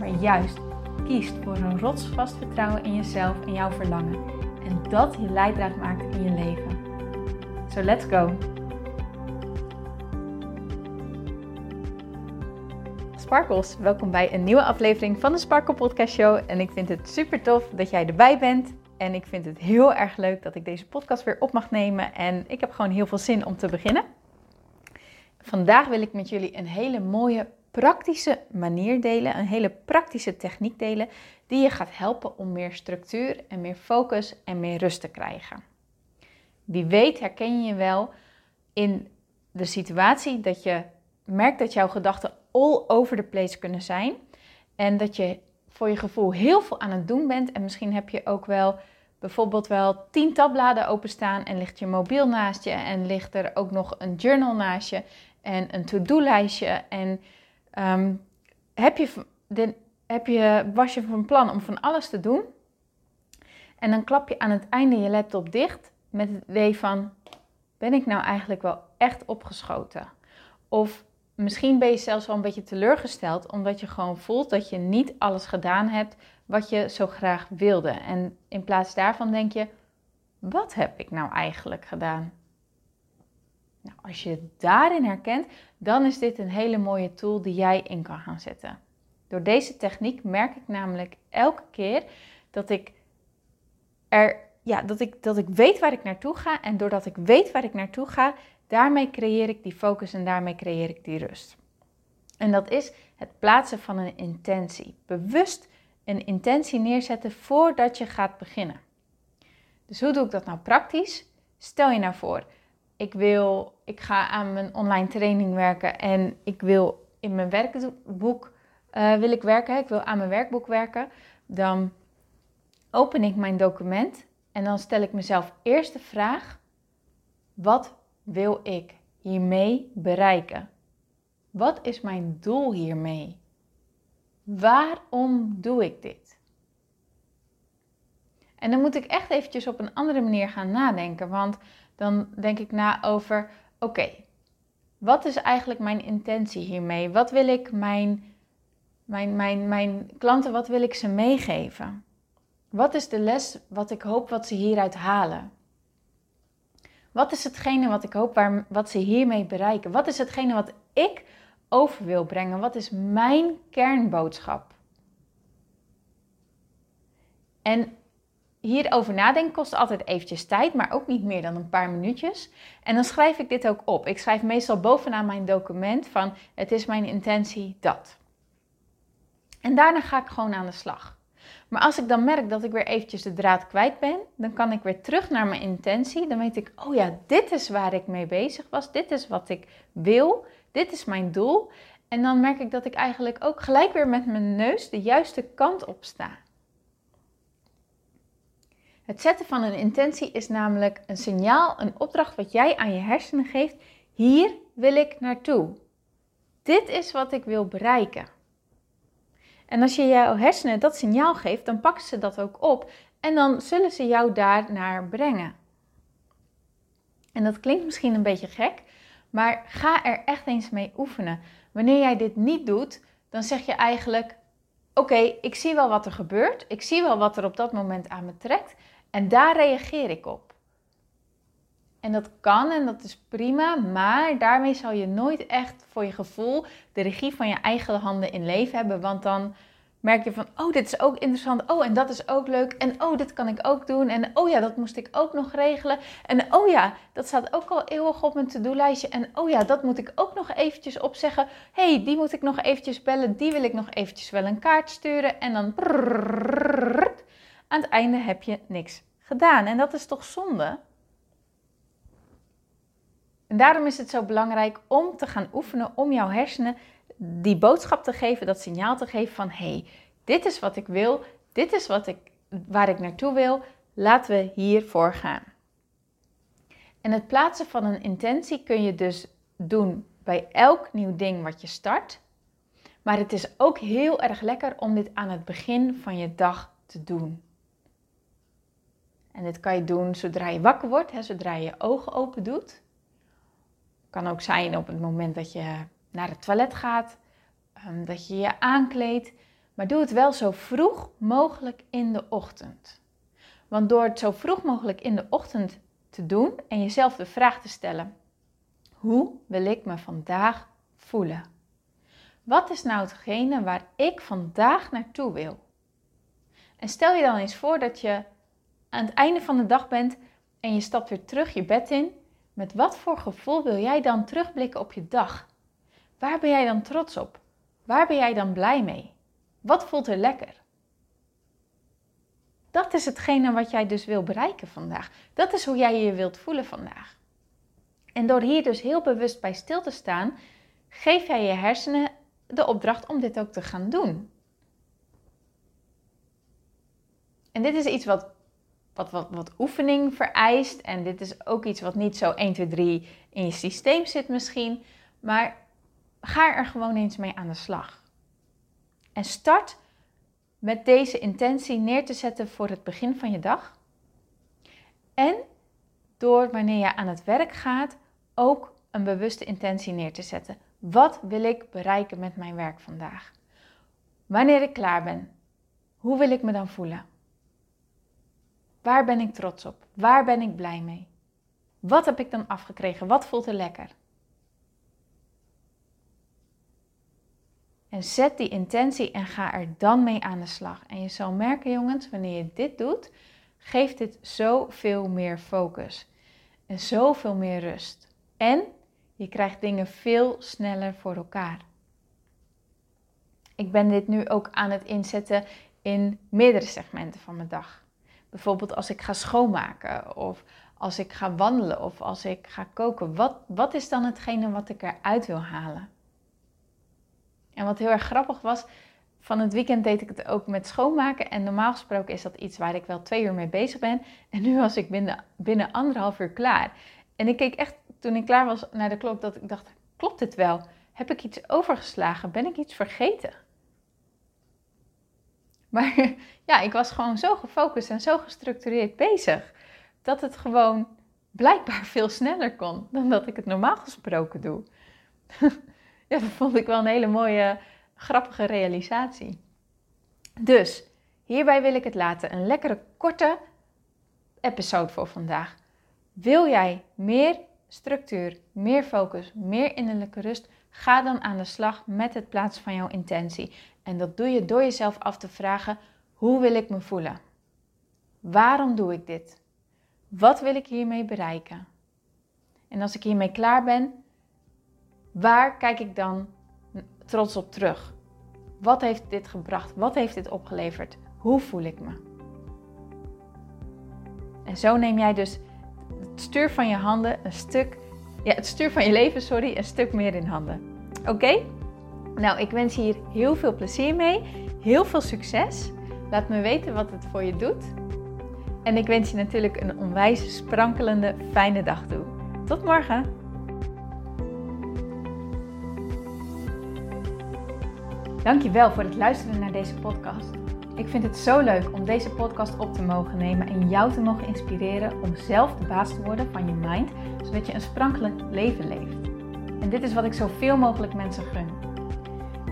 maar juist kiest voor een rotsvast vertrouwen in jezelf en jouw verlangen. En dat je leidraad maakt in je leven. So let's go! Sparkles, welkom bij een nieuwe aflevering van de Sparkle Podcast Show. En ik vind het super tof dat jij erbij bent. En ik vind het heel erg leuk dat ik deze podcast weer op mag nemen. En ik heb gewoon heel veel zin om te beginnen. Vandaag wil ik met jullie een hele mooie praktische manier delen, een hele praktische techniek delen, die je gaat helpen om meer structuur en meer focus en meer rust te krijgen. Wie weet herken je je wel in de situatie dat je merkt dat jouw gedachten all over the place kunnen zijn en dat je voor je gevoel heel veel aan het doen bent en misschien heb je ook wel bijvoorbeeld wel tien tabbladen openstaan en ligt je mobiel naast je en ligt er ook nog een journal naast je en een to-do-lijstje en Ehm, heb je, heb je, was je van plan om van alles te doen? En dan klap je aan het einde je laptop dicht met het idee van: ben ik nou eigenlijk wel echt opgeschoten? Of misschien ben je zelfs wel een beetje teleurgesteld omdat je gewoon voelt dat je niet alles gedaan hebt wat je zo graag wilde. En in plaats daarvan denk je: wat heb ik nou eigenlijk gedaan? Nou, als je daarin herkent, dan is dit een hele mooie tool die jij in kan gaan zetten. Door deze techniek merk ik namelijk elke keer dat ik er, ja, dat ik, dat ik weet waar ik naartoe ga. En doordat ik weet waar ik naartoe ga, daarmee creëer ik die focus en daarmee creëer ik die rust. En dat is het plaatsen van een intentie. Bewust een intentie neerzetten voordat je gaat beginnen. Dus hoe doe ik dat nou praktisch? Stel je nou voor, ik wil, ik ga aan mijn online training werken en ik wil in mijn werkboek uh, wil ik werken, ik wil aan mijn werkboek werken, dan open ik mijn document en dan stel ik mezelf eerst de vraag: wat wil ik hiermee bereiken? Wat is mijn doel hiermee? Waarom doe ik dit? En dan moet ik echt eventjes op een andere manier gaan nadenken, want dan denk ik na over: oké, wat is eigenlijk mijn intentie hiermee? Wat wil ik mijn, mijn, mijn, mijn klanten, wat wil ik ze meegeven? Wat is de les wat ik hoop wat ze hieruit halen? Wat is hetgene wat ik hoop waar, wat ze hiermee bereiken? Wat is hetgene wat ik over wil brengen? Wat is mijn kernboodschap? En hierover nadenken kost altijd eventjes tijd, maar ook niet meer dan een paar minuutjes. En dan schrijf ik dit ook op. Ik schrijf meestal bovenaan mijn document van het is mijn intentie dat. En daarna ga ik gewoon aan de slag. Maar als ik dan merk dat ik weer eventjes de draad kwijt ben, dan kan ik weer terug naar mijn intentie. Dan weet ik, oh ja, dit is waar ik mee bezig was. Dit is wat ik wil. Dit is mijn doel. En dan merk ik dat ik eigenlijk ook gelijk weer met mijn neus de juiste kant op sta. Het zetten van een intentie is namelijk een signaal, een opdracht wat jij aan je hersenen geeft. Hier wil ik naartoe. Dit is wat ik wil bereiken. En als je jouw hersenen dat signaal geeft, dan pakken ze dat ook op en dan zullen ze jou daar naar brengen. En dat klinkt misschien een beetje gek, maar ga er echt eens mee oefenen. Wanneer jij dit niet doet, dan zeg je eigenlijk: Oké, ik zie wel wat er gebeurt. Ik zie wel wat er op dat moment aan me trekt. En daar reageer ik op. En dat kan en dat is prima, maar daarmee zal je nooit echt voor je gevoel de regie van je eigen handen in leven hebben. Want dan merk je van, oh, dit is ook interessant. Oh, en dat is ook leuk. En oh, dit kan ik ook doen. En oh ja, dat moest ik ook nog regelen. En oh ja, dat staat ook al eeuwig op mijn to-do-lijstje. En oh ja, dat moet ik ook nog eventjes opzeggen. hey, die moet ik nog eventjes bellen. Die wil ik nog eventjes wel een kaart sturen. En dan aan het einde heb je niks gedaan. En dat is toch zonde? En daarom is het zo belangrijk om te gaan oefenen, om jouw hersenen die boodschap te geven, dat signaal te geven van hé, hey, dit is wat ik wil, dit is wat ik, waar ik naartoe wil, laten we hiervoor gaan. En het plaatsen van een intentie kun je dus doen bij elk nieuw ding wat je start. Maar het is ook heel erg lekker om dit aan het begin van je dag te doen. En dit kan je doen zodra je wakker wordt, hè, zodra je je ogen open doet. Kan ook zijn op het moment dat je naar het toilet gaat, ehm, dat je je aankleedt. Maar doe het wel zo vroeg mogelijk in de ochtend. Want door het zo vroeg mogelijk in de ochtend te doen en jezelf de vraag te stellen: hoe wil ik me vandaag voelen? Wat is nou hetgene waar ik vandaag naartoe wil? En stel je dan eens voor dat je aan het einde van de dag bent en je stapt weer terug je bed in. Met wat voor gevoel wil jij dan terugblikken op je dag? Waar ben jij dan trots op? Waar ben jij dan blij mee? Wat voelt er lekker? Dat is hetgene wat jij dus wil bereiken vandaag. Dat is hoe jij je wilt voelen vandaag. En door hier dus heel bewust bij stil te staan, geef jij je hersenen de opdracht om dit ook te gaan doen. En dit is iets wat, wat, wat, wat oefening vereist. En dit is ook iets wat niet zo 1, 2, 3 in je systeem zit misschien. Maar ga er gewoon eens mee aan de slag. En start met deze intentie neer te zetten voor het begin van je dag. En door wanneer je aan het werk gaat ook een bewuste intentie neer te zetten. Wat wil ik bereiken met mijn werk vandaag? Wanneer ik klaar ben, hoe wil ik me dan voelen? Waar ben ik trots op? Waar ben ik blij mee? Wat heb ik dan afgekregen? Wat voelt er lekker? En zet die intentie en ga er dan mee aan de slag. En je zal merken, jongens, wanneer je dit doet, geeft dit zoveel meer focus en zoveel meer rust. En je krijgt dingen veel sneller voor elkaar. Ik ben dit nu ook aan het inzetten in meerdere segmenten van mijn dag. Bijvoorbeeld als ik ga schoonmaken of als ik ga wandelen of als ik ga koken. Wat, wat is dan hetgene wat ik eruit wil halen? En wat heel erg grappig was, van het weekend deed ik het ook met schoonmaken. En normaal gesproken is dat iets waar ik wel twee uur mee bezig ben. En nu was ik binnen, binnen anderhalf uur klaar. En ik keek echt toen ik klaar was naar de klok dat ik dacht, klopt dit wel? Heb ik iets overgeslagen? Ben ik iets vergeten? Maar ja, ik was gewoon zo gefocust en zo gestructureerd bezig dat het gewoon blijkbaar veel sneller kon dan dat ik het normaal gesproken doe. ja, dat vond ik wel een hele mooie, grappige realisatie. Dus hierbij wil ik het laten. Een lekkere korte episode voor vandaag. Wil jij meer structuur, meer focus, meer innerlijke rust, ga dan aan de slag met het plaatsen van jouw intentie. En dat doe je door jezelf af te vragen: hoe wil ik me voelen? Waarom doe ik dit? Wat wil ik hiermee bereiken? En als ik hiermee klaar ben, waar kijk ik dan trots op terug? Wat heeft dit gebracht? Wat heeft dit opgeleverd? Hoe voel ik me? En zo neem jij dus het stuur van je handen een stuk, ja, het stuur van je leven, sorry, een stuk meer in handen. Oké? Nou, ik wens je hier heel veel plezier mee, heel veel succes. Laat me weten wat het voor je doet. En ik wens je natuurlijk een onwijs sprankelende, fijne dag toe. Tot morgen! Dankjewel voor het luisteren naar deze podcast. Ik vind het zo leuk om deze podcast op te mogen nemen en jou te mogen inspireren om zelf de baas te worden van je mind, zodat je een sprankelend leven leeft. En dit is wat ik zoveel mogelijk mensen gun.